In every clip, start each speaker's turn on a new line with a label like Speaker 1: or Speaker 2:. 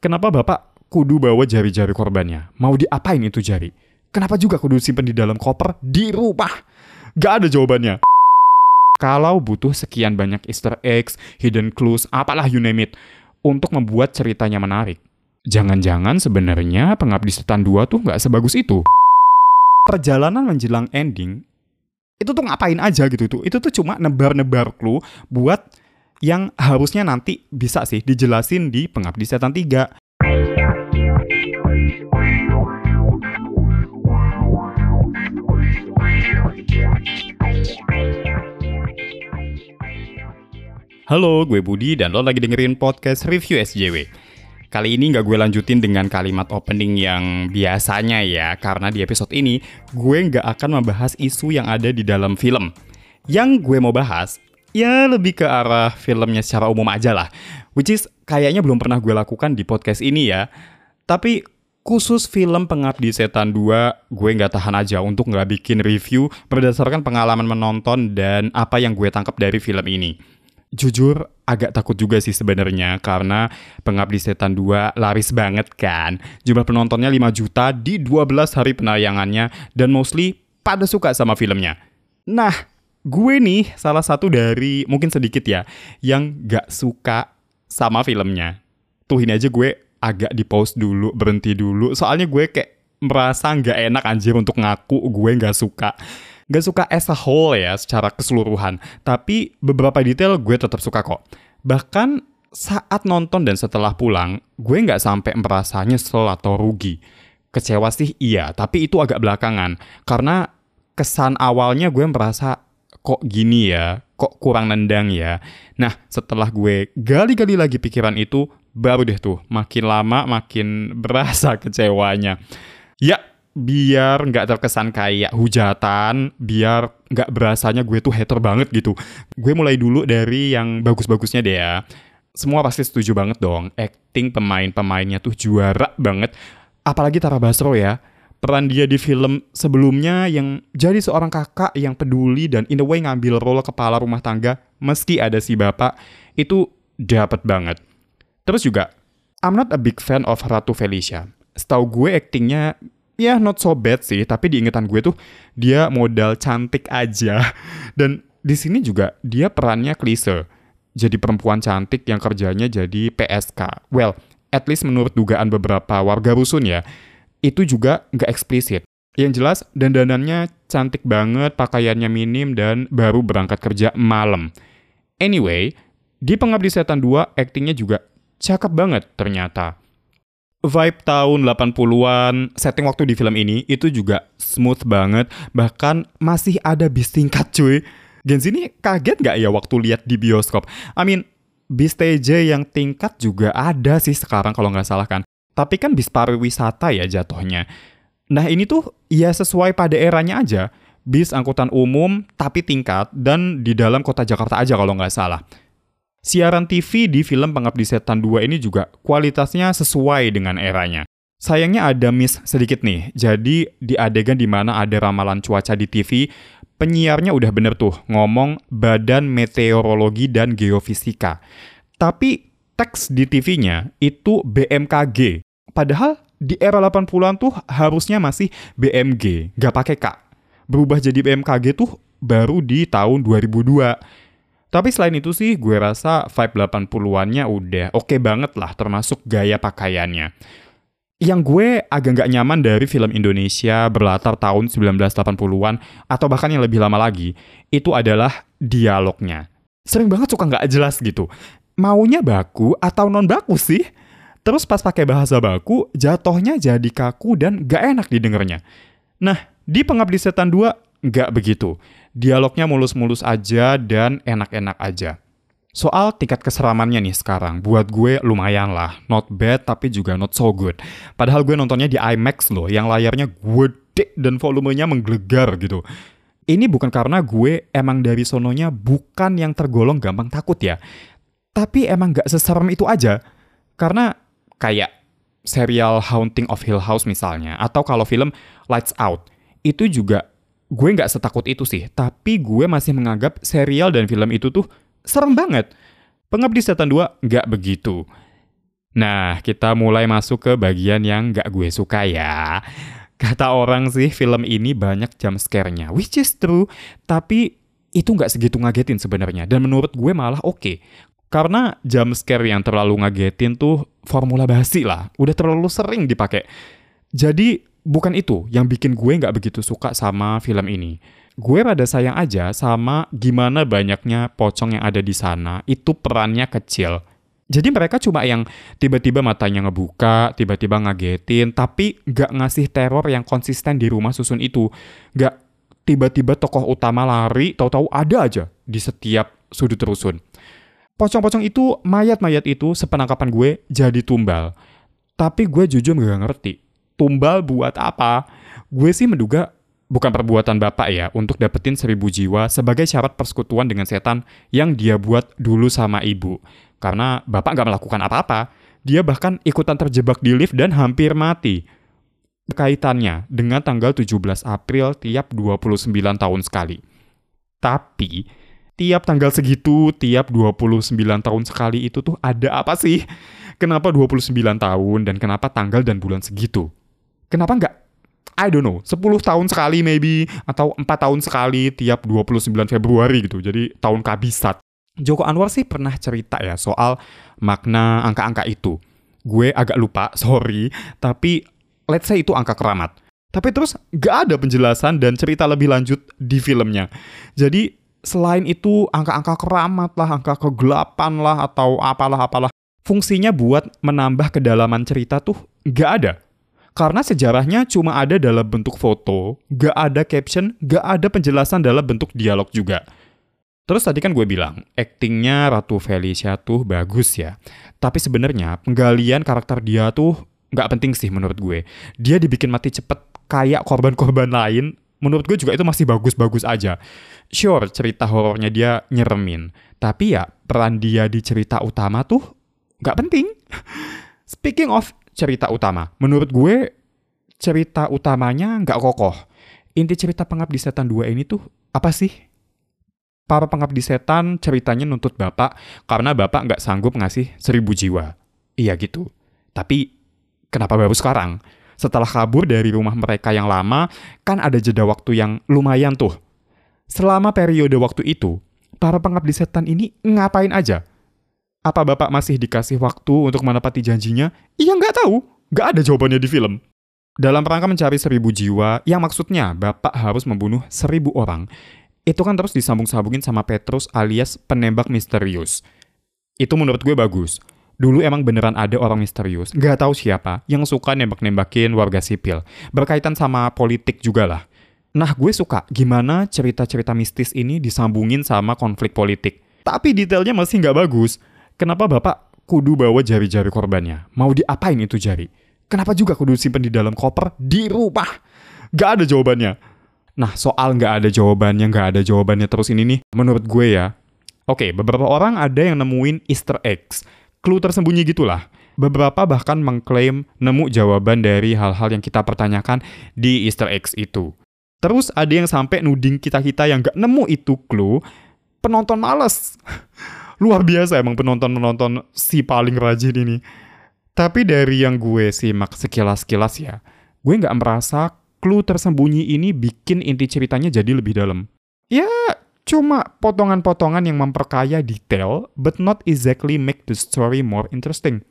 Speaker 1: Kenapa bapak kudu bawa jari-jari korbannya? Mau diapain itu jari? Kenapa juga kudu simpen di dalam koper di rumah? Gak ada jawabannya. Kalau butuh sekian banyak easter eggs, hidden clues, apalah you name it, untuk membuat ceritanya menarik. Jangan-jangan sebenarnya Pengabdi Setan 2 tuh nggak sebagus itu. Perjalanan menjelang ending, itu tuh ngapain aja gitu tuh. Itu tuh cuma nebar-nebar clue buat yang harusnya nanti bisa sih dijelasin di Pengabdi Setan 3. Halo, gue Budi dan lo lagi dengerin podcast Review SJW. Kali ini nggak gue lanjutin dengan kalimat opening yang biasanya ya, karena di episode ini gue nggak akan membahas isu yang ada di dalam film. Yang gue mau bahas, ya lebih ke arah filmnya secara umum aja lah. Which is kayaknya belum pernah gue lakukan di podcast ini ya. Tapi khusus film Pengabdi Setan 2, gue nggak tahan aja untuk nggak bikin review berdasarkan pengalaman menonton dan apa yang gue tangkap dari film ini jujur agak takut juga sih sebenarnya karena Pengabdi Setan 2 laris banget kan. Jumlah penontonnya 5 juta di 12 hari penayangannya dan mostly pada suka sama filmnya. Nah, gue nih salah satu dari mungkin sedikit ya yang gak suka sama filmnya. Tuh ini aja gue agak di pause dulu, berhenti dulu. Soalnya gue kayak merasa gak enak anjir untuk ngaku gue gak suka gak suka as a whole ya secara keseluruhan. Tapi beberapa detail gue tetap suka kok. Bahkan saat nonton dan setelah pulang, gue nggak sampai merasa nyesel atau rugi. Kecewa sih iya, tapi itu agak belakangan. Karena kesan awalnya gue merasa kok gini ya, kok kurang nendang ya. Nah, setelah gue gali-gali lagi pikiran itu, baru deh tuh makin lama makin berasa kecewanya. Ya, biar nggak terkesan kayak hujatan, biar nggak berasanya gue tuh hater banget gitu. Gue mulai dulu dari yang bagus-bagusnya deh ya. Semua pasti setuju banget dong, acting pemain-pemainnya tuh juara banget. Apalagi Tara Basro ya, peran dia di film sebelumnya yang jadi seorang kakak yang peduli dan in a way ngambil role kepala rumah tangga meski ada si bapak, itu dapat banget. Terus juga, I'm not a big fan of Ratu Felicia. Setahu gue actingnya ya not so bad sih, tapi di ingatan gue tuh dia modal cantik aja. Dan di sini juga dia perannya klise. Jadi perempuan cantik yang kerjanya jadi PSK. Well, at least menurut dugaan beberapa warga rusun ya, itu juga nggak eksplisit. Yang jelas, dandanannya cantik banget, pakaiannya minim, dan baru berangkat kerja malam. Anyway, di Pengabdi Setan 2, aktingnya juga cakep banget ternyata vibe tahun 80-an, setting waktu di film ini itu juga smooth banget, bahkan masih ada bis tingkat cuy. Gen ini kaget gak ya waktu lihat di bioskop? I mean, bis TJ yang tingkat juga ada sih sekarang kalau nggak salah kan. Tapi kan bis pariwisata ya jatuhnya. Nah ini tuh ya sesuai pada eranya aja. Bis angkutan umum tapi tingkat dan di dalam kota Jakarta aja kalau nggak salah. Siaran TV di film Pengabdi Setan 2 ini juga kualitasnya sesuai dengan eranya. Sayangnya ada miss sedikit nih. Jadi di adegan di mana ada ramalan cuaca di TV, penyiarnya udah bener tuh ngomong Badan Meteorologi dan Geofisika. Tapi teks di TV-nya itu BMKG. Padahal di era 80-an tuh harusnya masih BMG, nggak pakai K. Berubah jadi BMKG tuh baru di tahun 2002 tapi selain itu sih gue rasa vibe 80-annya udah oke okay banget lah termasuk gaya pakaiannya. Yang gue agak nggak nyaman dari film Indonesia berlatar tahun 1980-an atau bahkan yang lebih lama lagi, itu adalah dialognya. Sering banget suka nggak jelas gitu. Maunya baku atau non baku sih? Terus pas pakai bahasa baku, jatohnya jadi kaku dan gak enak didengarnya. Nah, di Pengabdi Setan 2, nggak begitu dialognya mulus-mulus aja dan enak-enak aja. Soal tingkat keseramannya nih sekarang, buat gue lumayan lah. Not bad, tapi juga not so good. Padahal gue nontonnya di IMAX loh, yang layarnya gede dan volumenya menggelegar gitu. Ini bukan karena gue emang dari sononya bukan yang tergolong gampang takut ya. Tapi emang gak seserem itu aja. Karena kayak serial Haunting of Hill House misalnya, atau kalau film Lights Out, itu juga gue nggak setakut itu sih, tapi gue masih menganggap serial dan film itu tuh serem banget. Pengabdi Setan 2 nggak begitu. Nah, kita mulai masuk ke bagian yang gak gue suka ya. Kata orang sih film ini banyak jump scare-nya, which is true, tapi itu nggak segitu ngagetin sebenarnya. Dan menurut gue malah oke. Okay. Karena jump scare yang terlalu ngagetin tuh formula basi lah, udah terlalu sering dipakai. Jadi bukan itu yang bikin gue nggak begitu suka sama film ini. Gue rada sayang aja sama gimana banyaknya pocong yang ada di sana, itu perannya kecil jadi mereka cuma yang tiba-tiba matanya ngebuka, tiba-tiba ngagetin, tapi nggak ngasih teror yang konsisten di rumah susun itu. Nggak tiba-tiba tokoh utama lari, tahu-tahu ada aja di setiap sudut rusun. Pocong-pocong itu, mayat-mayat itu sepenangkapan gue jadi tumbal. Tapi gue jujur nggak ngerti, tumbal buat apa? Gue sih menduga bukan perbuatan bapak ya untuk dapetin seribu jiwa sebagai syarat persekutuan dengan setan yang dia buat dulu sama ibu. Karena bapak nggak melakukan apa-apa. Dia bahkan ikutan terjebak di lift dan hampir mati. Kaitannya dengan tanggal 17 April tiap 29 tahun sekali. Tapi, tiap tanggal segitu, tiap 29 tahun sekali itu tuh ada apa sih? Kenapa 29 tahun dan kenapa tanggal dan bulan segitu? Kenapa nggak I don't know, 10 tahun sekali maybe, atau 4 tahun sekali tiap 29 Februari gitu, jadi tahun kabisat. Joko Anwar sih pernah cerita ya soal makna angka-angka itu. Gue agak lupa, sorry, tapi let's say itu angka keramat. Tapi terus gak ada penjelasan dan cerita lebih lanjut di filmnya. Jadi selain itu angka-angka keramat lah, angka kegelapan lah, atau apalah-apalah. Fungsinya buat menambah kedalaman cerita tuh gak ada. Karena sejarahnya cuma ada dalam bentuk foto, gak ada caption, gak ada penjelasan dalam bentuk dialog juga. Terus tadi kan gue bilang, aktingnya Ratu Felicia tuh bagus ya. Tapi sebenarnya penggalian karakter dia tuh nggak penting sih menurut gue. Dia dibikin mati cepet kayak korban-korban lain. Menurut gue juga itu masih bagus-bagus aja. Sure, cerita horornya dia nyeremin. Tapi ya, peran dia di cerita utama tuh nggak penting. Speaking of cerita utama, menurut gue cerita utamanya nggak kokoh. Inti cerita Pengabdi Setan 2 ini tuh apa sih? para pengabdi setan ceritanya nuntut bapak karena bapak nggak sanggup ngasih seribu jiwa. Iya gitu. Tapi kenapa baru sekarang? Setelah kabur dari rumah mereka yang lama, kan ada jeda waktu yang lumayan tuh. Selama periode waktu itu, para pengabdi setan ini ngapain aja? Apa bapak masih dikasih waktu untuk menepati janjinya? Iya nggak tahu. Nggak ada jawabannya di film. Dalam rangka mencari seribu jiwa, yang maksudnya bapak harus membunuh seribu orang, itu kan terus disambung-sambungin sama Petrus alias penembak misterius. Itu menurut gue bagus. Dulu emang beneran ada orang misterius, nggak tahu siapa, yang suka nembak-nembakin warga sipil. Berkaitan sama politik juga lah. Nah, gue suka gimana cerita-cerita mistis ini disambungin sama konflik politik. Tapi detailnya masih nggak bagus. Kenapa Bapak kudu bawa jari-jari korbannya? Mau diapain itu jari? Kenapa juga kudu simpen di dalam koper di rumah? Gak ada jawabannya. Nah, soal nggak ada jawabannya, nggak ada jawabannya terus ini nih, menurut gue ya. Oke, beberapa orang ada yang nemuin easter eggs. Clue tersembunyi gitulah. Beberapa bahkan mengklaim nemu jawaban dari hal-hal yang kita pertanyakan di easter eggs itu. Terus ada yang sampai nuding kita-kita yang nggak nemu itu clue, penonton males. Luar biasa emang penonton-penonton si paling rajin ini. Tapi dari yang gue simak sekilas-kilas ya, gue nggak merasa clue tersembunyi ini bikin inti ceritanya jadi lebih dalam. Ya, cuma potongan-potongan yang memperkaya detail, but not exactly make the story more interesting.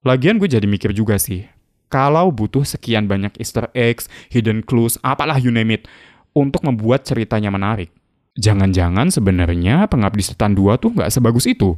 Speaker 1: Lagian gue jadi mikir juga sih, kalau butuh sekian banyak easter eggs, hidden clues, apalah you name it, untuk membuat ceritanya menarik. Jangan-jangan sebenarnya Pengabdi Setan 2 tuh nggak sebagus itu.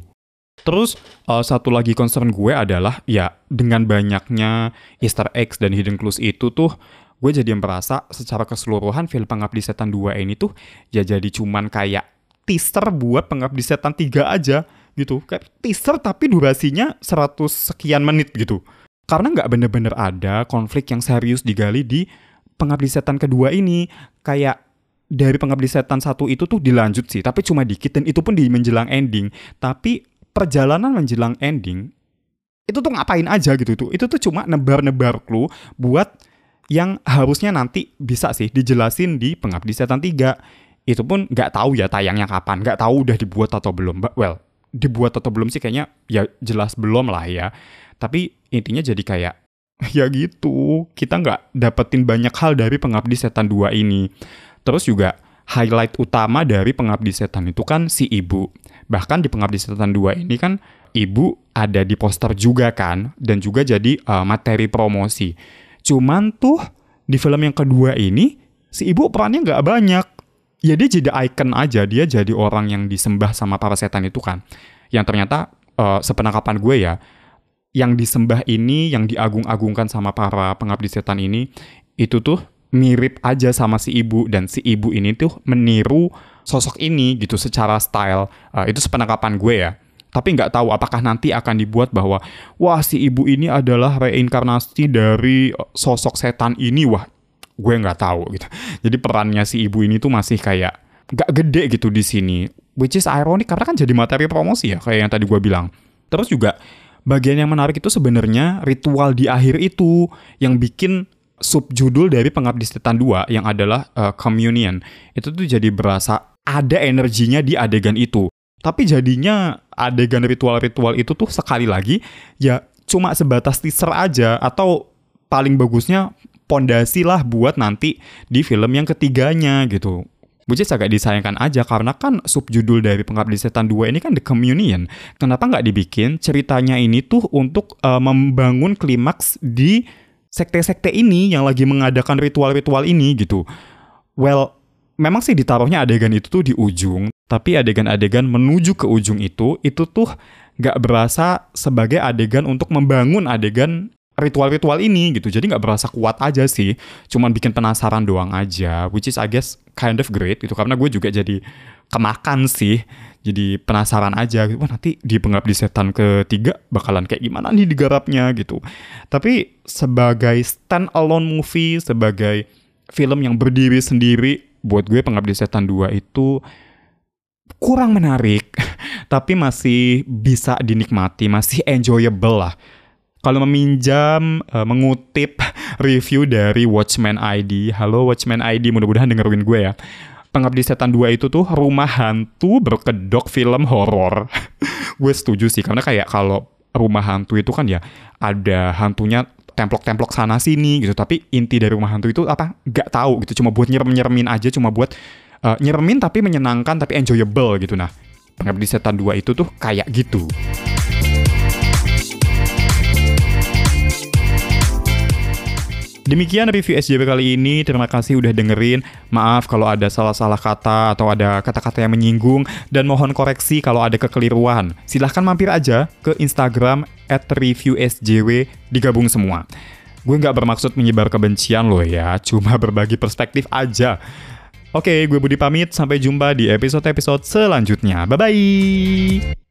Speaker 1: Terus uh, satu lagi concern gue adalah ya dengan banyaknya Easter eggs dan hidden clues itu tuh gue jadi merasa secara keseluruhan film Pengabdi Setan 2 ini tuh ya jadi cuman kayak teaser buat Pengabdi Setan 3 aja gitu. Kayak teaser tapi durasinya 100 sekian menit gitu. Karena nggak bener-bener ada konflik yang serius digali di Pengabdi Setan kedua ini. Kayak dari Pengabdi Setan satu itu tuh dilanjut sih, tapi cuma dikit dan itu pun di menjelang ending. Tapi perjalanan menjelang ending itu tuh ngapain aja gitu tuh. Itu tuh cuma nebar-nebar clue buat yang harusnya nanti bisa sih dijelasin di Pengabdi Setan 3. Itu pun nggak tahu ya tayangnya kapan, nggak tahu udah dibuat atau belum. Well, dibuat atau belum sih kayaknya ya jelas belum lah ya. Tapi intinya jadi kayak ya gitu, kita nggak dapetin banyak hal dari Pengabdi Setan 2 ini. Terus juga highlight utama dari Pengabdi Setan itu kan si ibu. Bahkan di Pengabdi Setan 2 ini kan ibu ada di poster juga kan dan juga jadi uh, materi promosi. Cuman tuh di film yang kedua ini si ibu perannya nggak banyak. Ya dia jadi icon aja. Dia jadi orang yang disembah sama para setan itu kan. Yang ternyata uh, sepenangkapan gue ya yang disembah ini yang diagung-agungkan sama para pengabdi setan ini itu tuh mirip aja sama si ibu. Dan si ibu ini tuh meniru sosok ini gitu secara style. Uh, itu sepenangkapan gue ya tapi nggak tahu apakah nanti akan dibuat bahwa wah si ibu ini adalah reinkarnasi dari sosok setan ini wah gue nggak tahu gitu. Jadi perannya si ibu ini tuh masih kayak nggak gede gitu di sini. Which is ironic karena kan jadi materi promosi ya kayak yang tadi gue bilang. Terus juga bagian yang menarik itu sebenarnya ritual di akhir itu yang bikin subjudul dari Pengabdi Setan 2 yang adalah uh, communion. Itu tuh jadi berasa ada energinya di adegan itu. Tapi jadinya adegan ritual-ritual itu tuh sekali lagi ya cuma sebatas teaser aja atau paling bagusnya pondasi lah buat nanti di film yang ketiganya gitu. Which agak disayangkan aja karena kan subjudul dari Pengabdi Setan 2 ini kan The Communion. Kenapa nggak dibikin ceritanya ini tuh untuk uh, membangun klimaks di sekte-sekte ini yang lagi mengadakan ritual-ritual ini gitu. Well, memang sih ditaruhnya adegan itu tuh di ujung, tapi adegan-adegan menuju ke ujung itu, itu tuh nggak berasa sebagai adegan untuk membangun adegan ritual-ritual ini gitu. Jadi nggak berasa kuat aja sih. Cuman bikin penasaran doang aja. Which is I guess kind of great gitu. Karena gue juga jadi kemakan sih. Jadi penasaran aja gitu. Wah nanti di pengabdi setan ketiga bakalan kayak gimana nih digarapnya gitu. Tapi sebagai stand alone movie, sebagai film yang berdiri sendiri, buat gue pengabdi setan 2 itu kurang menarik, tapi masih bisa dinikmati, masih enjoyable lah kalau meminjam uh, mengutip review dari Watchman ID. Halo Watchman ID, mudah-mudahan dengerin gue ya. Pengabdi Setan 2 itu tuh rumah hantu berkedok film horor. gue setuju sih karena kayak kalau rumah hantu itu kan ya ada hantunya templok-templok sana sini gitu. Tapi inti dari rumah hantu itu apa? Gak tahu gitu. Cuma buat nyerem-nyeremin aja cuma buat uh, nyeremin tapi menyenangkan tapi enjoyable gitu. Nah Pengabdi Setan 2 itu tuh kayak gitu. Demikian review SJW kali ini. Terima kasih udah dengerin. Maaf kalau ada salah-salah kata atau ada kata-kata yang menyinggung dan mohon koreksi kalau ada kekeliruan. Silahkan mampir aja ke Instagram reviewsjw digabung semua. Gue nggak bermaksud menyebar kebencian loh ya, cuma berbagi perspektif aja. Oke, gue Budi pamit. Sampai jumpa di episode-episode selanjutnya. Bye-bye!